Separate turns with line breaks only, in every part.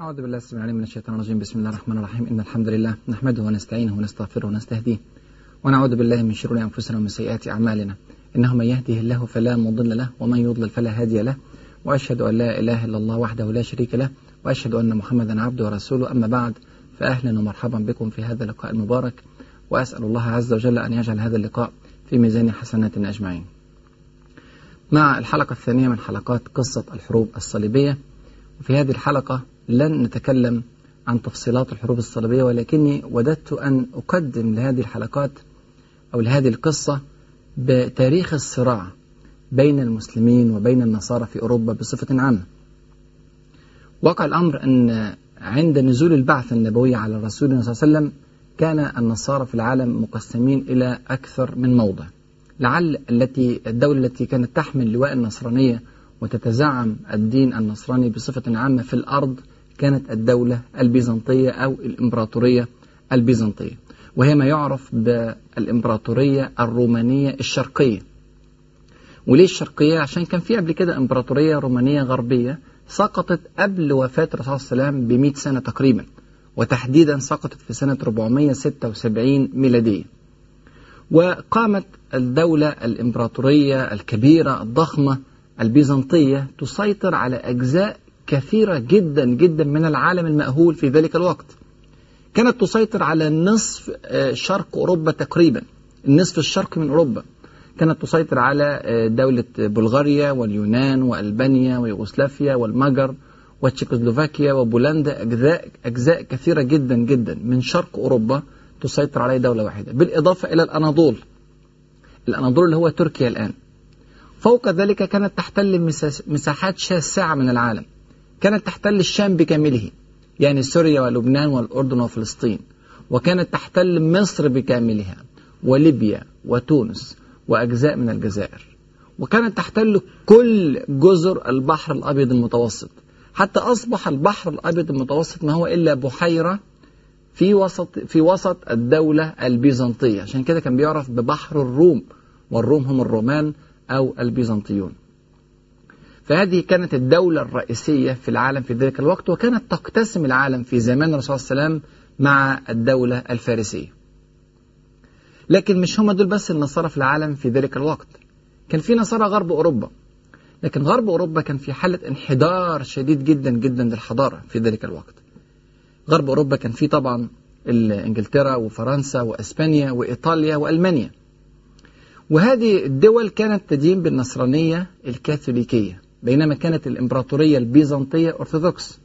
أعوذ بالله السميع العليم من الشيطان الرجيم. بسم الله الرحمن الرحيم. إن الحمد لله نحمده ونستعينه ونستغفره ونستهديه ونعوذ بالله من شرور أنفسنا ومن سيئات أعمالنا. إنه من يهده الله فلا مضل له ومن يضلل فلا هادي له. وأشهد أن لا إله إلا الله وحده لا شريك له. وأشهد أن محمدا عبده ورسوله. أما بعد فأهلا ومرحبا بكم في هذا اللقاء المبارك. وأسأل الله عز وجل أن يجعل هذا اللقاء في ميزان حسناتنا أجمعين. مع الحلقة الثانية من حلقات قصة الحروب الصليبية وفي هذه الحلقة لن نتكلم عن تفصيلات الحروب الصليبية ولكني وددت أن أقدم لهذه الحلقات أو لهذه القصة بتاريخ الصراع بين المسلمين وبين النصارى في أوروبا بصفة عامة. وقع الأمر أن عند نزول البعث النبوي على الرسول صلى الله عليه وسلم كان النصارى في العالم مقسمين إلى أكثر من موضع. لعل التي الدولة التي كانت تحمل لواء النصرانية وتتزعم الدين النصراني بصفة عامة في الأرض كانت الدولة البيزنطية أو الإمبراطورية البيزنطية وهي ما يعرف بالإمبراطورية الرومانية الشرقية وليه الشرقية؟ عشان كان في قبل كده إمبراطورية رومانية غربية سقطت قبل وفاة الرسول صلى الله عليه وسلم ب سنة تقريبا وتحديدا سقطت في سنة 476 ميلادية وقامت الدولة الإمبراطورية الكبيرة الضخمة البيزنطية تسيطر على أجزاء كثيرة جدا جدا من العالم المأهول في ذلك الوقت. كانت تسيطر على نصف شرق أوروبا تقريبا. النصف الشرقي من أوروبا. كانت تسيطر على دولة بلغاريا واليونان وألبانيا ويوغوسلافيا والمجر وتشيكوسلوفاكيا وبولندا. أجزاء أجزاء كثيرة جدا جدا من شرق أوروبا تسيطر عليه دولة واحدة. بالإضافة إلى الأناضول. الأناضول اللي هو تركيا الآن. فوق ذلك كانت تحتل مساحات شاسعة من العالم. كانت تحتل الشام بكامله يعني سوريا ولبنان والأردن وفلسطين وكانت تحتل مصر بكاملها وليبيا وتونس وأجزاء من الجزائر. وكانت تحتل كل جزر البحر الأبيض المتوسط. حتى أصبح البحر الأبيض المتوسط ما هو إلا بحيرة في وسط في وسط الدولة البيزنطية. عشان كده كان بيعرف ببحر الروم والروم هم الرومان أو البيزنطيون. فهذه كانت الدولة الرئيسية في العالم في ذلك الوقت وكانت تقتسم العالم في زمان الرسول صلى الله عليه وسلم مع الدولة الفارسية. لكن مش هم دول بس النصارى في العالم في ذلك الوقت. كان في نصارى غرب أوروبا. لكن غرب أوروبا كان في حالة انحدار شديد جدا جدا للحضارة في ذلك الوقت. غرب أوروبا كان في طبعا إنجلترا وفرنسا وأسبانيا وإيطاليا وألمانيا. وهذه الدول كانت تدين بالنصرانية الكاثوليكية. بينما كانت الإمبراطورية البيزنطية أرثوذكس.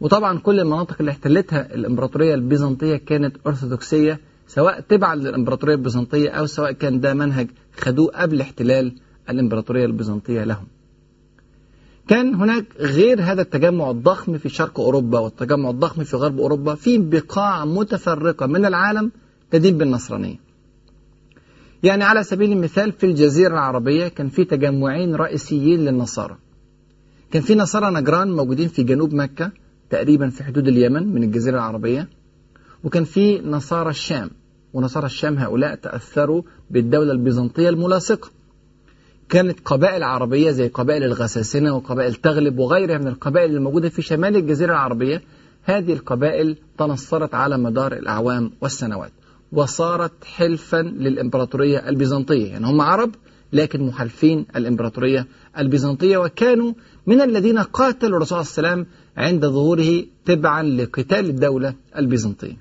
وطبعا كل المناطق اللي احتلتها الإمبراطورية البيزنطية كانت أرثوذكسية سواء تبعا للإمبراطورية البيزنطية أو سواء كان ده منهج خدوه قبل احتلال الإمبراطورية البيزنطية لهم. كان هناك غير هذا التجمع الضخم في شرق أوروبا والتجمع الضخم في غرب أوروبا في بقاع متفرقة من العالم تدين بالنصرانية. يعني على سبيل المثال في الجزيرة العربية كان في تجمعين رئيسيين للنصارى. كان في نصارى نجران موجودين في جنوب مكة تقريبا في حدود اليمن من الجزيرة العربية. وكان في نصارى الشام ونصارى الشام هؤلاء تأثروا بالدولة البيزنطية الملاصقة. كانت قبائل عربية زي قبائل الغساسنة وقبائل تغلب وغيرها من القبائل الموجودة في شمال الجزيرة العربية. هذه القبائل تنصرت على مدار الأعوام والسنوات. وصارت حلفا للإمبراطورية البيزنطية. يعني هم عرب لكن محالفين الإمبراطورية البيزنطية. وكانوا من الذين قاتلوا الرسول صلى الله عليه وسلم عند ظهوره تبعا لقتال الدولة البيزنطية.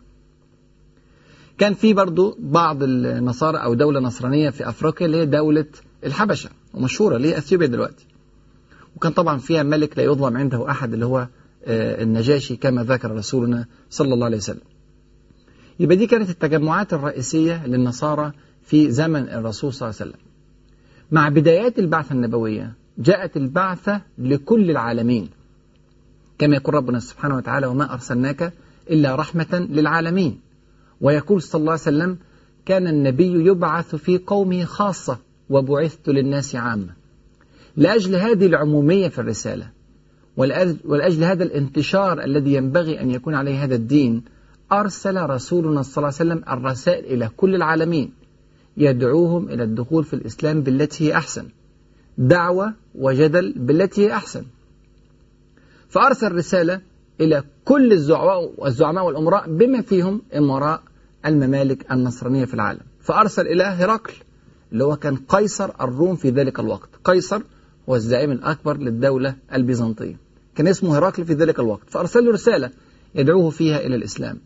كان في برضو بعض النصارى أو دولة نصرانية في أفريقيا اللي هي دولة الحبشة ومشهورة اللي هي أثيوبيا دلوقتي. وكان طبعا فيها ملك لا يظلم عنده أحد اللي هو النجاشي كما ذكر رسولنا صلى الله عليه وسلم. يبقى دي كانت التجمعات الرئيسية للنصارى في زمن الرسول صلى الله عليه وسلم. مع بدايات البعثة النبوية جاءت البعثة لكل العالمين. كما يقول ربنا سبحانه وتعالى وما أرسلناك إلا رحمة للعالمين. ويقول صلى الله عليه وسلم كان النبي يبعث في قومه خاصة وبعثت للناس عامة. لأجل هذه العمومية في الرسالة ولأجل هذا الانتشار الذي ينبغي أن يكون عليه هذا الدين أرسل رسولنا صلى الله عليه وسلم الرسائل إلى كل العالمين يدعوهم إلى الدخول في الإسلام بالتي هي أحسن دعوة وجدل بالتي هي أحسن. فأرسل رسالة إلى كل الزعماء والأمراء بما فيهم إمراء الممالك النصرانية في العالم. فأرسل إلى هرقل اللي هو كان قيصر الروم في ذلك الوقت. قيصر هو الزعيم الأكبر للدولة البيزنطية. كان اسمه هرقل في ذلك الوقت. فأرسل له رسالة يدعوه فيها إلى الإسلام.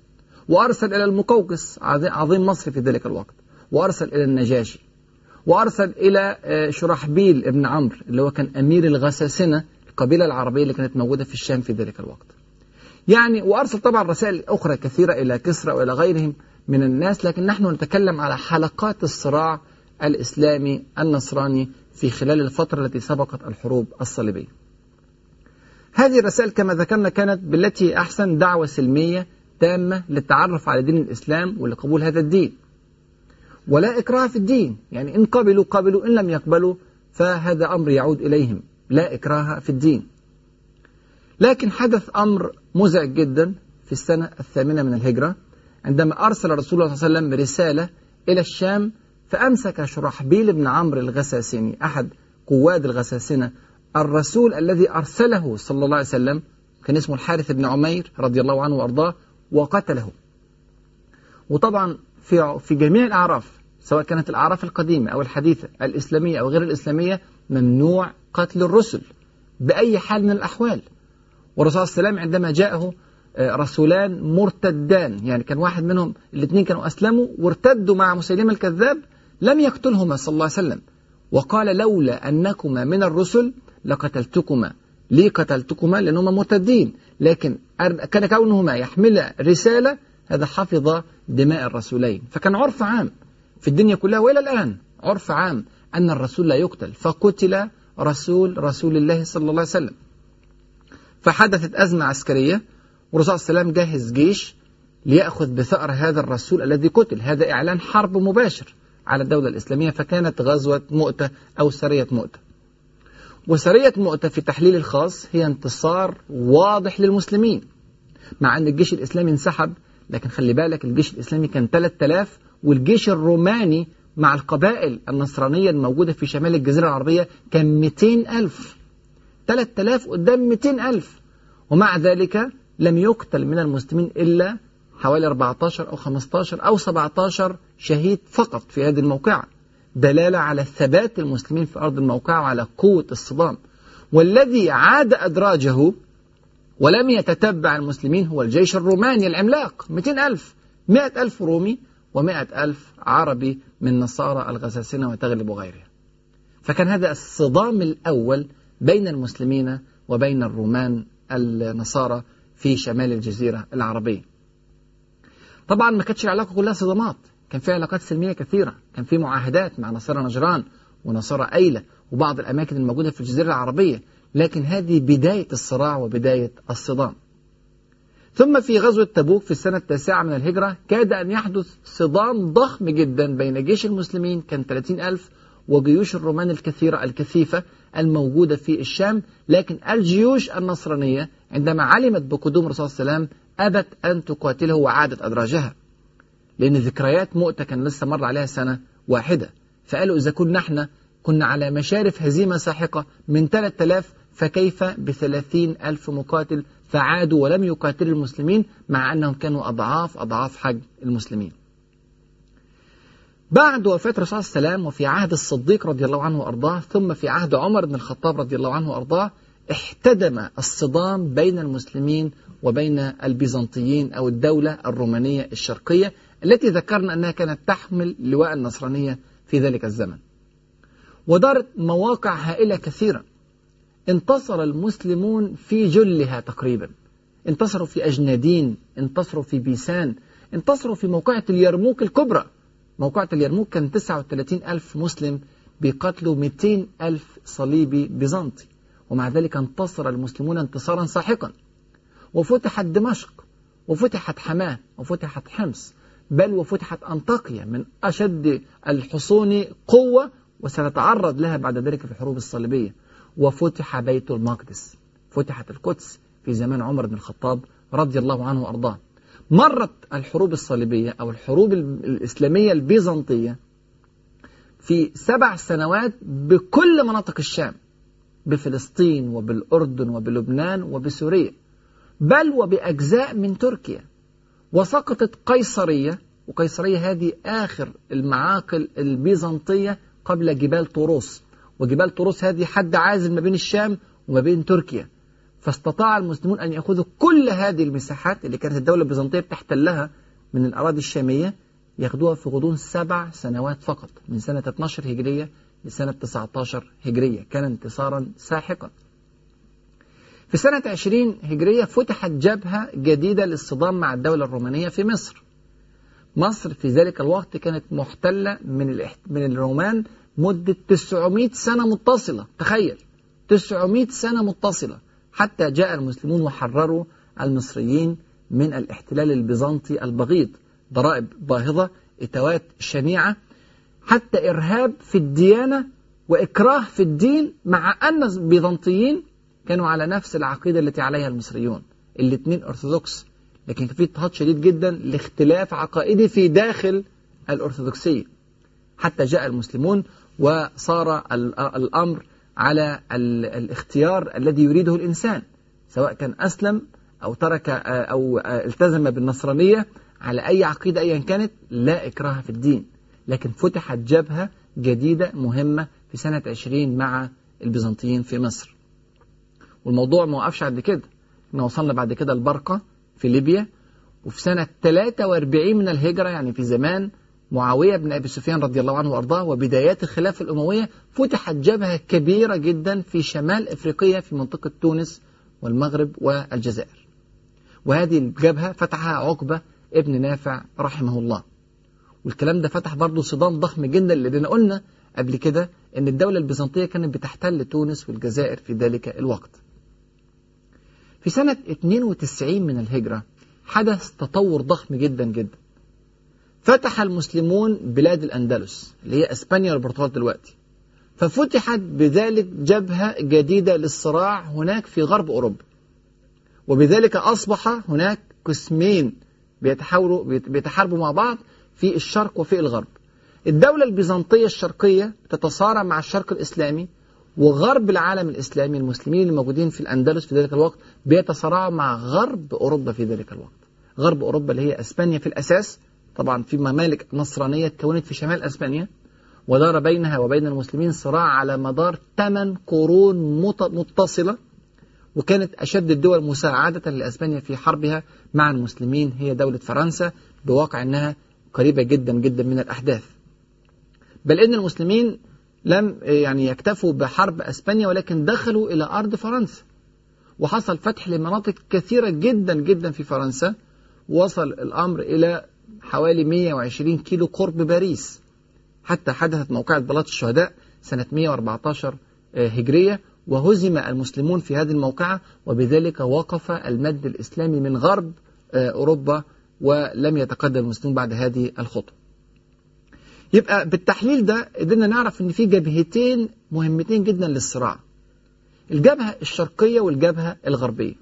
وأرسل إلى المقوقس عظيم مصر في ذلك الوقت. وأرسل إلى النجاشي. وأرسل إلى آه، شرحبيل ابن عمرو اللي هو كان أمير الغساسنة القبيلة العربية اللي كانت موجودة في الشام في ذلك الوقت. يعني وأرسل طبعا رسائل أخرى كثيرة إلى كسرى وإلى غيرهم من الناس لكن نحن نتكلم على حلقات الصراع الإسلامي النصراني في خلال الفترة التي سبقت الحروب الصليبية. هذه الرسائل كما ذكرنا كانت بالتي أحسن دعوة سلمية تامة للتعرف على دين الإسلام ولقبول هذا الدين. ولا إكراه في الدين. يعني إن قبلوا قبلوا إن لم يقبلوا فهذا أمر يعود إليهم. لا إكراه في الدين. لكن حدث أمر مزعج جدا في السنة الثامنة من الهجرة عندما أرسل رسول الله صلى الله عليه وسلم رسالة إلى الشام فأمسك شرحبيل بن عمرو الغساسيني أحد قواد الغساسنة الرسول الذي أرسله صلى الله عليه وسلم كان اسمه الحارث بن عمير رضي الله عنه وأرضاه وقتله. وطبعا في في جميع الأعراف سواء كانت الأعراف القديمة أو الحديثة الإسلامية أو غير الإسلامية ممنوع قتل الرسل بأي حال من الأحوال. والرسول صلى الله عليه وسلم عندما جاءه آه، رسولان مرتدان يعني كان واحد منهم الاثنين كانوا أسلموا وارتدوا مع مسيلمة الكذاب لم يقتلهما صلى الله عليه وسلم. وقال لولا أنكما من الرسل لقتلتكما. ليه قتلتكما؟ لأنهما مرتدين. لكن كان كونهما يحمل رسالة هذا حفظ دماء الرسولين. فكان عرف عام في الدنيا كلها وإلى الآن عرف عام أن الرسول لا يقتل. فقتل رسول رسول الله صلى الله عليه وسلم. فحدثت أزمة عسكرية والرسول صلى الله عليه وسلم جهز جيش ليأخذ بثأر هذا الرسول الذي قتل. هذا إعلان حرب مباشر على الدولة الإسلامية فكانت غزوة مؤتة أو سرية مؤتة. وسرية مؤتة في تحليل الخاص هي انتصار واضح للمسلمين مع أن الجيش الإسلامي انسحب لكن خلي بالك الجيش الإسلامي كان 3000 والجيش الروماني مع القبائل النصرانية الموجودة في شمال الجزيرة العربية كان 200 ألف. 3000 قدام 200 ألف. ومع ذلك لم يقتل من المسلمين إلا حوالي 14 أو 15 أو 17 شهيد فقط في هذه الموقعة. دلالة على ثبات المسلمين في أرض الموقعة وعلى قوة الصدام. والذي عاد أدراجه ولم يتتبع المسلمين هو الجيش الروماني العملاق. 200 ألف. 100 ألف رومي و100 ألف عربي من نصارى الغساسنة وتغلب وغيرها فكان هذا الصدام الأول بين المسلمين وبين الرومان النصارى في شمال الجزيرة العربية. طبعا ما كانتش العلاقة كلها صدامات. كان في علاقات سلمية كثيرة. كان في معاهدات مع نصارى نجران ونصارى أيلة وبعض الأماكن الموجودة في الجزيرة العربية. لكن هذه بداية الصراع وبداية الصدام. ثم في غزوة تبوك في السنة التاسعة من الهجرة كاد أن يحدث صدام ضخم جدا بين جيش المسلمين كان 30 ألف وجيوش الرومان الكثيرة الكثيفة الموجودة في الشام. لكن الجيوش النصرانية عندما علمت بقدوم الرسول صلى الله عليه وسلم أبت أن تقاتله وعادت أدراجها. لأن ذكريات مؤتة كان لسه مر عليها سنة واحدة. فقالوا إذا كنا إحنا كنا على مشارف هزيمة ساحقة من 3000 فكيف بثلاثين ألف مقاتل فعادوا ولم يقاتلوا المسلمين مع أنهم كانوا أضعاف أضعاف حج المسلمين. بعد وفاة الرسول الله عليه وفي عهد الصديق رضي الله عنه وأرضاه ثم في عهد عمر بن الخطاب رضي الله عنه وأرضاه احتدم الصدام بين المسلمين وبين البيزنطيين أو الدولة الرومانية الشرقية التي ذكرنا أنها كانت تحمل لواء النصرانية في ذلك الزمن. ودارت مواقع هائلة كثيرة. انتصر المسلمون في جلها تقريبا. انتصروا في أجنادين انتصروا في بيسان انتصروا في موقعة اليرموك الكبرى. موقعة اليرموك كان 39 ألف مسلم بيقاتلوا 200 ألف صليبي بيزنطي. ومع ذلك انتصر المسلمون انتصارا ساحقا. وفتحت دمشق وفتحت حماة وفتحت حمص. بل وفتحت أنطاكيا من أشد الحصون قوة وسنتعرض لها بعد ذلك في الحروب الصليبية. وفتح بيت المقدس. فتحت القدس في زمان عمر بن الخطاب رضي الله عنه وأرضاه. مرت الحروب الصليبية أو الحروب الإسلامية البيزنطية في سبع سنوات بكل مناطق الشام بفلسطين وبالأردن وبلبنان وبسوريا بل وبأجزاء من تركيا. وسقطت قيصرية وقيصرية هذه آخر المعاقل البيزنطية قبل جبال طوروس. وجبال طوروس هذه حد عازل ما بين الشام وما بين تركيا. فاستطاع المسلمون أن يأخذوا كل هذه المساحات اللي كانت الدولة البيزنطية بتحتلها من الأراضي الشامية ياخدوها في غضون سبع سنوات فقط من سنة 12 هجرية لسنة 19 هجرية. كان انتصارا ساحقا. في سنة 20 هجرية فتحت جبهة جديدة للصدام مع الدولة الرومانية في مصر. مصر في ذلك الوقت كانت محتلة من من الرومان مدة 900 سنة متصلة. تخيل 900 سنة متصلة. حتى جاء المسلمون وحرروا المصريين من الاحتلال البيزنطي البغيض. ضرائب باهظة إتوات شنيعة. حتى إرهاب في الديانة وإكراه في الدين مع أن البيزنطيين كانوا على نفس العقيدة التي عليها المصريون. الاثنين أرثوذكس لكن في اضطهاد شديد جدا لاختلاف عقائدي في داخل الأرثوذكسية. حتى جاء المسلمون وصار الأمر على الاختيار الذي يريده الإنسان سواء كان أسلم أو ترك أو التزم بالنصرانية على أي عقيدة أيا كانت لا إكراه في الدين. لكن فتحت جبهة جديدة مهمة في سنة 20 مع البيزنطيين في مصر. والموضوع ما وقفش عند كده. إحنا وصلنا بعد كده البرقة في ليبيا وفي سنة 43 من الهجرة يعني في زمان معاوية بن أبي سفيان رضي الله عنه وأرضاه وبدايات الخلافة الأموية فتحت جبهة كبيرة جدا في شمال أفريقيا في منطقة تونس والمغرب والجزائر. وهذه الجبهة فتحها عقبة ابن نافع رحمه الله. والكلام ده فتح برضه صدام ضخم جدا لأننا قلنا قبل كده أن الدولة البيزنطية كانت بتحتل تونس والجزائر في ذلك الوقت. في سنة 92 من الهجرة حدث تطور ضخم جدا جدا. فتح المسلمون بلاد الأندلس اللي هي أسبانيا والبرتغال دلوقتي. ففتحت بذلك جبهة جديدة للصراع هناك في غرب أوروبا. وبذلك أصبح هناك قسمين بيتحاوروا بيتحاربوا مع بعض في الشرق وفي الغرب. الدولة البيزنطية الشرقية تتصارع مع الشرق الإسلامي وغرب العالم الإسلامي المسلمين الموجودين في الأندلس في ذلك الوقت بيتصارعوا مع غرب أوروبا في ذلك الوقت. غرب أوروبا اللي هي أسبانيا في الأساس طبعا في ممالك نصرانية تكونت في شمال أسبانيا ودار بينها وبين المسلمين صراع على مدار ثمان قرون متصلة وكانت أشد الدول مساعدة لأسبانيا في حربها مع المسلمين. هي دولة فرنسا بواقع أنها قريبة جدا جدا من الأحداث. بل إن المسلمين لم يعني يكتفوا بحرب أسبانيا ولكن دخلوا إلى أرض فرنسا. وحصل فتح لمناطق كثيرة جدا جدا في فرنسا. وصل الأمر إلى حوالي 120 كيلو قرب باريس. حتى حدثت موقعة بلاط الشهداء سنة 114 هجرية. وهزم المسلمون في هذه الموقعة. وبذلك وقف المد الإسلامي من غرب أوروبا. ولم يتقدم المسلمون بعد هذه الخطوة يبقى بالتحليل ده قدرنا نعرف إن في جبهتين مهمتين جدا للصراع. الجبهة الشرقية والجبهة الغربية.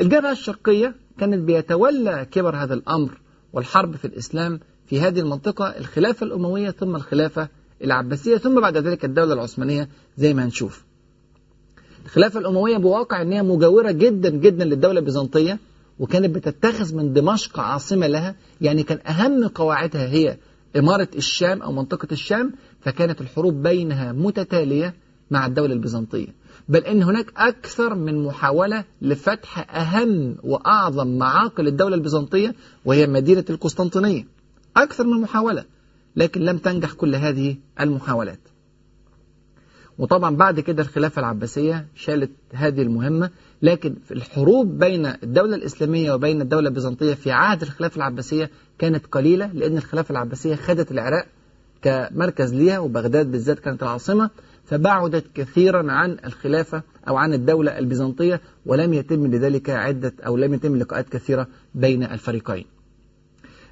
الجبهة الشرقية كانت بيتولى كبر هذا الأمر والحرب في الإسلام في هذه المنطقة الخلافة الأموية ثم الخلافة العباسية ثم بعد ذلك الدولة العثمانية زي ما هنشوف. الخلافة الأموية بواقع أنها مجاورة جدا جدا للدولة البيزنطية وكانت بتتخذ من دمشق عاصمة لها يعني كان أهم قواعدها هي إمارة الشام أو منطقة الشام فكانت الحروب بينها متتالية مع الدولة البيزنطية. بل إن هناك أكثر من محاولة لفتح أهم وأعظم معاقل الدولة البيزنطية وهي مدينة القسطنطينية. أكثر من محاولة لكن لم تنجح كل هذه المحاولات. وطبعا بعد كده الخلافة العباسية شالت هذه المهمة لكن في الحروب بين الدولة الإسلامية وبين الدولة البيزنطية في عهد الخلافة العباسية كانت قليلة لأن الخلافة العباسية خدت العراق كمركز ليها وبغداد بالذات كانت العاصمة فبعدت كثيرا عن الخلافة أو عن الدولة البيزنطية ولم يتم لذلك عدة أو لم يتم لقاءات كثيرة بين الفريقين.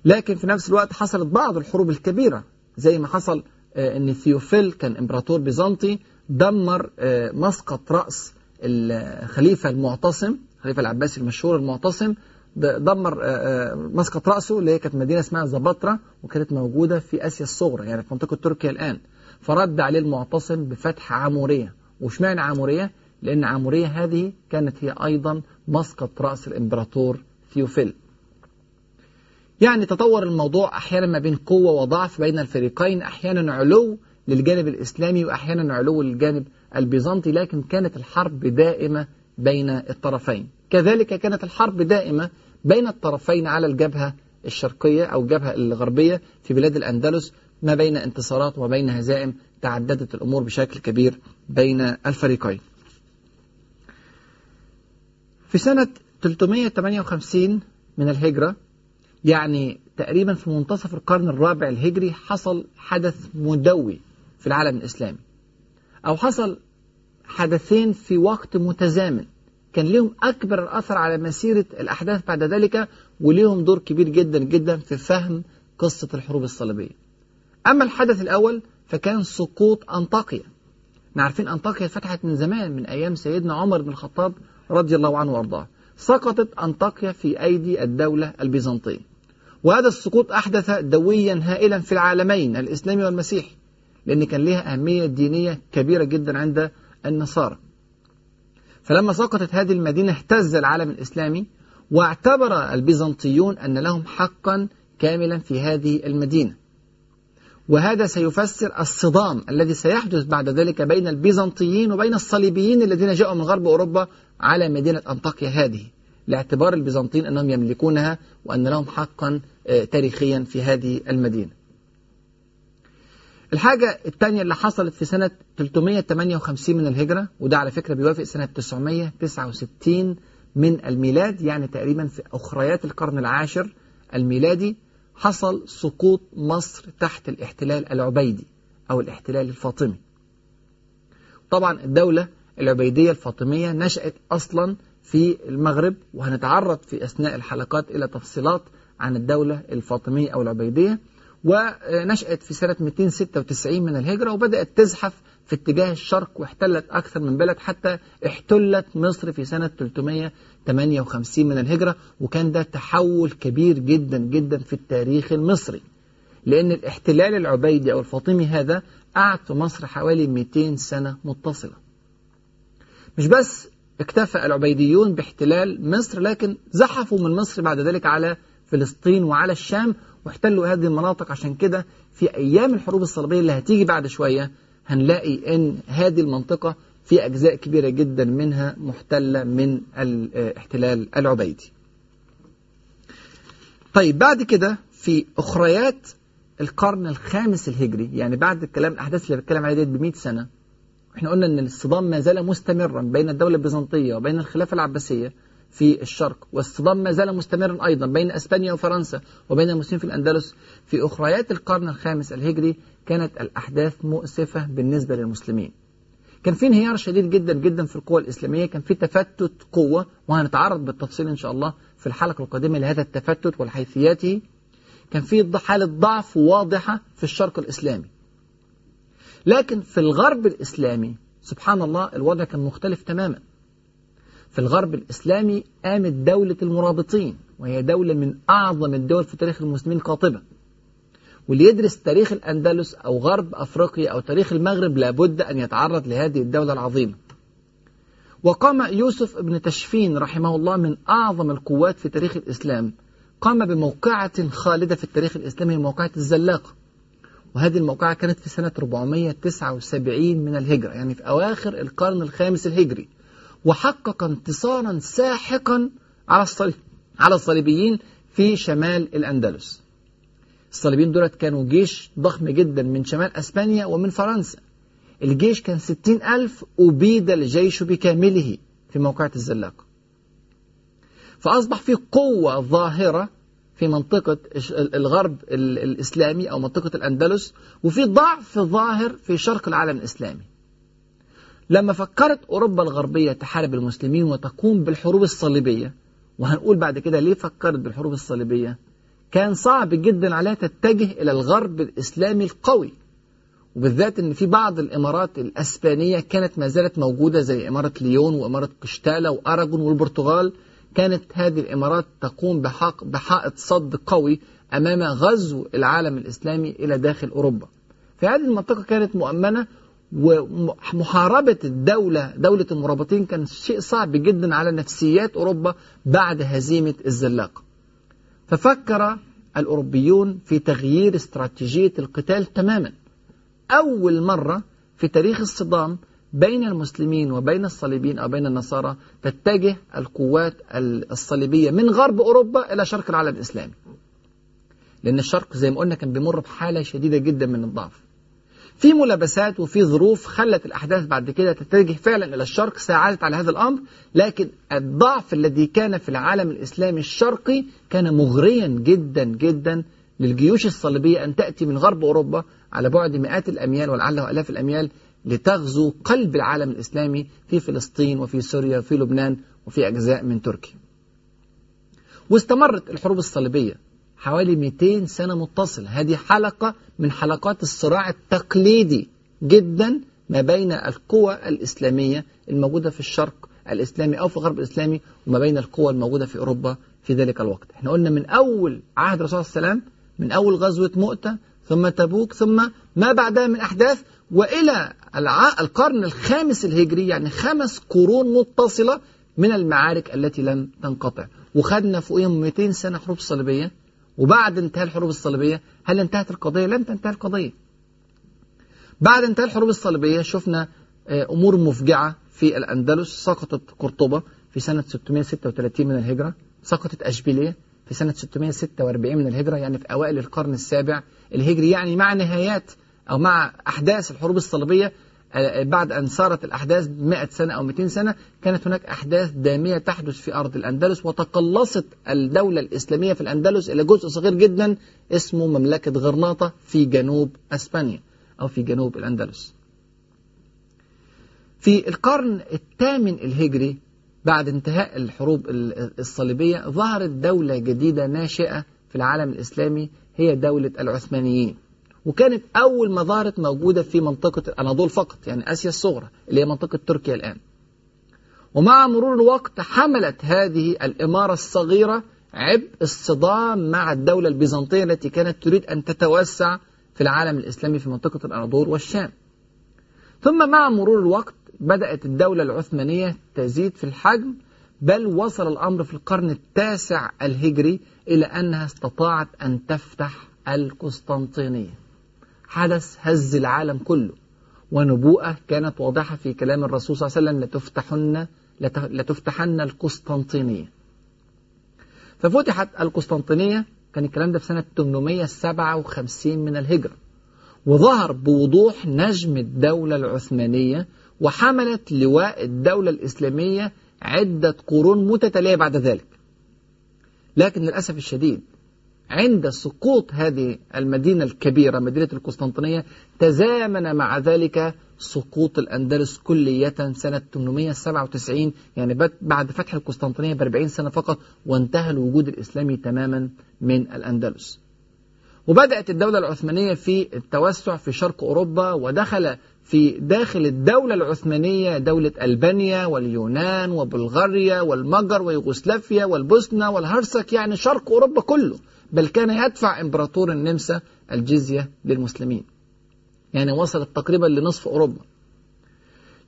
لكن في نفس الوقت حصلت بعض الحروب الكبيرة زي ما حصل أن ثيوفيل كان إمبراطور بيزنطي دمر مسقط رأس الخليفة المعتصم الخليفة العباسي المشهور المعتصم دمر مسقط رأسه اللي هي كانت مدينة اسمها زبطرة وكانت موجودة في آسيا الصغرى يعني في منطقة تركيا الآن. فرد عليه المعتصم بفتح عمورية. وشمعنا عامورية لأن عامورية هذه كانت هي أيضا مسقط رأس الإمبراطور ثيوفيل. يعني تطور الموضوع أحيانا ما بين قوة وضعف بين الفريقين أحيانا علو للجانب الإسلامي وأحيانا علو للجانب البيزنطي لكن كانت الحرب دائمة بين الطرفين. كذلك كانت الحرب دائمة بين الطرفين على الجبهة الشرقية أو الجبهة الغربية في بلاد الأندلس ما بين انتصارات وبين هزائم تعددت الأمور بشكل كبير بين الفريقين. في سنة 358 من الهجرة يعني تقريبا في منتصف القرن الرابع الهجري حصل حدث مدوي في العالم الإسلامي. أو حصل حدثين في وقت متزامن. كان لهم أكبر الأثر على مسيرة الأحداث بعد ذلك وليهم دور كبير جدا جدا في فهم قصة الحروب الصليبية. أما الحدث الأول فكان سقوط أنطاكيا. عارفين أنطاكيا فتحت من زمان من أيام سيدنا عمر بن الخطاب رضي الله عنه وأرضاه. سقطت أنطاكيا في أيدي الدولة البيزنطية. وهذا السقوط أحدث دويا هائلا في العالمين الإسلامي والمسيحي. لأن كان لها أهمية دينية كبيرة جدا عند النصارى. فلما سقطت هذه المدينة اهتز العالم الإسلامي واعتبر البيزنطيون أن لهم حقا كاملا في هذه المدينة. وهذا سيفسر الصدام الذي سيحدث بعد ذلك بين البيزنطيين وبين الصليبيين الذين جاءوا من غرب أوروبا على مدينة أنطاكيا هذه لاعتبار البيزنطيين أنهم يملكونها وأن لهم حقا آه، تاريخيا في هذه المدينة. الحاجة الثانية اللي حصلت في سنة 358 من الهجرة وده على فكرة بيوافق سنة 969 من الميلاد يعني تقريبا في أخريات القرن العاشر الميلادي حصل سقوط مصر تحت الاحتلال العبيدي أو الاحتلال الفاطمي. طبعا الدولة العبيدية الفاطمية نشأت أصلا في المغرب وهنتعرض في أثناء الحلقات إلى تفصيلات عن الدولة الفاطمية أو العبيدية. ونشأت في سنة 296 من الهجرة وبدأت تزحف في اتجاه الشرق واحتلت أكثر من بلد حتى احتلت مصر في سنة 358 من الهجرة. وكان ده تحول كبير جدا جدا في التاريخ المصري. لأن الاحتلال العبيدي أو الفاطمي هذا قعد في مصر حوالي 200 سنة متصلة. مش بس اكتفى العبيديون باحتلال مصر لكن زحفوا من مصر بعد ذلك على فلسطين وعلى الشام واحتلوا هذه المناطق. عشان كده في أيام الحروب الصليبية اللي هتيجي بعد شوية هنلاقي أن هذه المنطقة في أجزاء كبيرة جدا منها محتلة من الاحتلال العبيدي. طيب بعد كده في أخريات القرن الخامس الهجري يعني بعد الكلام الأحداث اللي بتكلم عليها دي ب 100 سنة إحنا قلنا إن الصدام ما زال مستمرا بين الدولة البيزنطية وبين الخلافة العباسية. في الشرق. والصدام ما زال مستمرا أيضا بين أسبانيا وفرنسا وبين المسلمين في الأندلس. في أخريات القرن الخامس الهجري كانت الأحداث مؤسفة بالنسبة للمسلمين. كان في انهيار شديد جدا جدا في القوى الإسلامية. كان في تفتت قوة وهنتعرض بالتفصيل إن شاء الله في الحلقة القادمة لهذا التفتت والحيثياته. كان في حالة ضعف واضحة في الشرق الإسلامي. لكن في الغرب الإسلامي سبحان الله الوضع كان مختلف تماما. في الغرب الإسلامي قامت دولة المرابطين وهي دولة من أعظم الدول في تاريخ المسلمين قاطبة واللي يدرس تاريخ الأندلس أو غرب أفريقيا أو تاريخ المغرب لابد أن يتعرض لهذه الدولة العظيمة. وقام يوسف ابن تشفين رحمه الله من أعظم القوات في تاريخ الإسلام. قام بموقعة خالدة في التاريخ الإسلامي موقعة الزلاقة. وهذه الموقعة كانت في سنة 479 من الهجرة يعني في أواخر القرن الخامس الهجري. وحقق انتصارا ساحقا على الصليب على الصليبيين في شمال الأندلس. الصليبيين دولت كانوا جيش ضخم جدا من شمال أسبانيا ومن فرنسا. الجيش كان ستين ألف أبيد الجيش بكامله في موقعة الزلاقة فأصبح في قوة ظاهرة في منطقة الغرب الإسلامي أو منطقة الأندلس وفي ضعف ظاهر في شرق العالم الإسلامي. لما فكرت أوروبا الغربية تحارب المسلمين وتقوم بالحروب الصليبية وهنقول بعد كده ليه فكرت بالحروب الصليبية كان صعب جدا عليها تتجه إلى الغرب الإسلامي القوي وبالذات إن في بعض الإمارات الأسبانية كانت ما زالت موجودة زي إمارة ليون وإمارة قشتاله واراجون والبرتغال كانت هذه الإمارات تقوم بحق بحائط صد قوي أمام غزو العالم الإسلامي إلى داخل أوروبا. في هذه المنطقة كانت مؤمنة ومحاربة الدولة دولة المرابطين كان شيء صعب جدا على نفسيات أوروبا بعد هزيمة الزلاق. ففكر الأوروبيون في تغيير استراتيجية القتال تماما. أول مرة في تاريخ الصدام بين المسلمين وبين الصليبيين أو بين النصارى تتجه القوات الصليبية من غرب أوروبا إلى شرق العالم الإسلامي. لأن الشرق زي ما قلنا كان بيمر بحالة شديدة جدا من الضعف. في ملابسات وفي ظروف خلت الأحداث بعد كده تتجه فعلا إلى الشرق ساعدت على هذا الأمر لكن الضعف الذي كان في العالم الإسلامي الشرقي كان مغريا جدا جدا للجيوش الصليبية أن تأتي من غرب أوروبا على بعد مئات الأميال ولعله آلاف الأميال لتغزو قلب العالم الإسلامي في فلسطين وفي سوريا وفي لبنان وفي أجزاء من تركيا. واستمرت الحروب الصليبية. حوالي 200 سنة متصل هذه حلقة من حلقات الصراع التقليدي جدا ما بين القوى الإسلامية الموجودة في الشرق الإسلامي أو في الغرب الإسلامي وما بين القوى الموجودة في أوروبا في ذلك الوقت. إحنا قلنا من أول عهد الرسول الله وسلم من أول غزوة مؤتة ثم تبوك ثم ما بعدها من أحداث وإلى القرن الخامس الهجري يعني خمس قرون متصلة من المعارك التي لم تنقطع. وخدنا فوقهم 200 سنة حروب صليبية. وبعد انتهاء الحروب الصليبية هل انتهت القضية؟ لم تنتهي القضية بعد انتهاء الحروب الصليبية شفنا أمور مفجعة في الأندلس سقطت قرطبة في سنة 636 من الهجرة سقطت أشبيلية في سنة 646 من الهجرة يعني في أوائل القرن السابع الهجري يعني مع نهايات أو مع أحداث الحروب الصليبية بعد أن صارت الأحداث 100 سنة أو 200 سنة كانت هناك أحداث دامية تحدث في أرض الأندلس وتقلصت الدولة الإسلامية في الأندلس إلى جزء صغير جدا اسمه مملكة غرناطة في جنوب أسبانيا أو في جنوب الأندلس. في القرن الثامن الهجري بعد انتهاء الحروب الصليبية ظهرت دولة جديدة ناشئة في العالم الإسلامي هي دولة العثمانيين. وكانت أول ما ظهرت موجودة في منطقة الأناضول فقط يعني آسيا الصغرى اللي هي منطقة تركيا الآن. ومع مرور الوقت حملت هذه الإمارة الصغيرة عبء الصدام مع الدولة البيزنطية التي كانت تريد أن تتوسع في العالم الإسلامي في منطقة الأناضول والشام. ثم مع مرور الوقت بدأت الدولة العثمانية تزيد في الحجم بل وصل الأمر في القرن التاسع الهجري إلى أنها استطاعت أن تفتح القسطنطينية. حدث هز العالم كله. ونبوءة كانت واضحة في كلام الرسول صلى الله عليه وسلم لتفتحن لتفتحن القسطنطينية. ففتحت القسطنطينية كان الكلام ده في سنة 857 من الهجرة. وظهر بوضوح نجم الدولة العثمانية وحملت لواء الدولة الإسلامية عدة قرون متتالية بعد ذلك. لكن للأسف الشديد عند سقوط هذه المدينة الكبيرة مدينة القسطنطينية تزامن مع ذلك سقوط الأندلس كلية سنة 897 يعني بعد فتح القسطنطينية ب 40 سنة فقط وانتهى الوجود الإسلامي تماما من الأندلس. وبدأت الدولة العثمانية في التوسع في شرق أوروبا ودخل في داخل الدولة العثمانية دولة ألبانيا واليونان وبلغاريا والمجر ويوغوسلافيا والبوسنة والهرسك يعني شرق أوروبا كله. بل كان يدفع إمبراطور النمسا الجزية للمسلمين. يعني وصلت تقريبا لنصف أوروبا.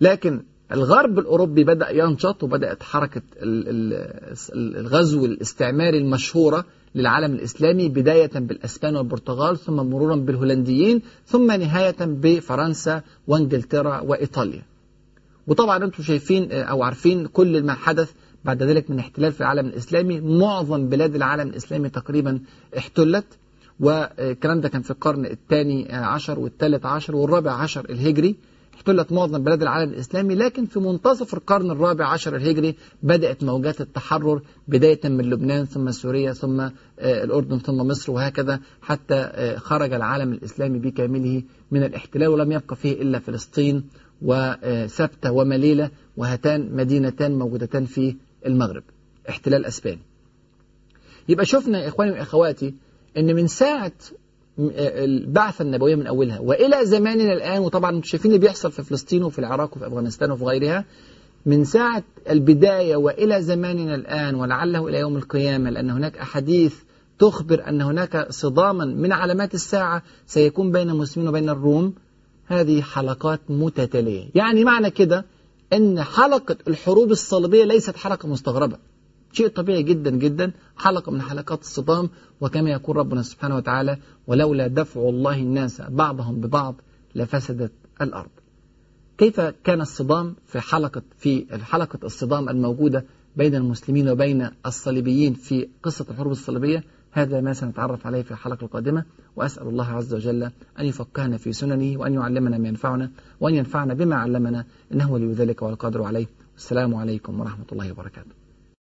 لكن الغرب الأوروبي بدأ ينشط وبدأت حركة الغزو الاستعماري المشهورة للعالم الإسلامي بداية بالأسبان والبرتغال ثم مرورا بالهولنديين ثم نهاية بفرنسا وإنجلترا وإيطاليا. وطبعا أنتم شايفين أو عارفين كل ما حدث بعد ذلك من احتلال في العالم الإسلامي معظم بلاد العالم الإسلامي تقريبا احتلت والكلام ده كان في القرن الثاني عشر والثالث عشر والرابع عشر الهجري. احتلت معظم بلاد العالم الإسلامي لكن في منتصف القرن الرابع عشر الهجري بدأت موجات التحرر بداية من لبنان ثم سوريا ثم الأردن ثم مصر وهكذا حتى خرج العالم الإسلامي بكامله من الاحتلال ولم يبقى فيه إلا فلسطين وسبتة ومليلة وهاتان مدينتان موجودتان في المغرب احتلال أسباني. يبقى شفنا يا إخواني وإخواتي أن من ساعة البعثة النبوية من أولها وإلى زماننا الآن وطبعا أنتم شايفين اللي بيحصل في فلسطين وفي العراق وفي أفغانستان وفي غيرها من ساعة البداية وإلى زماننا الآن ولعله إلى يوم القيامة لأن هناك أحاديث تخبر أن هناك صداما من علامات الساعة سيكون بين المسلمين وبين الروم. هذه حلقات متتالية. يعني معنى كده أن حلقة الحروب الصليبية ليست حلقة مستغربة. شيء طبيعي جدا جدا. حلقة من حلقات الصدام وكما يقول ربنا سبحانه وتعالى ولولا دفع الله الناس بعضهم ببعض لفسدت الأرض. كيف كان الصدام في حلقة في حلقة الصدام الموجودة بين المسلمين وبين الصليبيين في قصة الحروب الصليبية؟ هذا ما سنتعرف عليه في الحلقة القادمة وأسأل الله عز وجل أن يفقهنا في سننه وأن يعلمنا ما ينفعنا وأن ينفعنا بما علمنا إنه ولي ذلك والقادر عليه. السلام عليكم ورحمة الله وبركاته.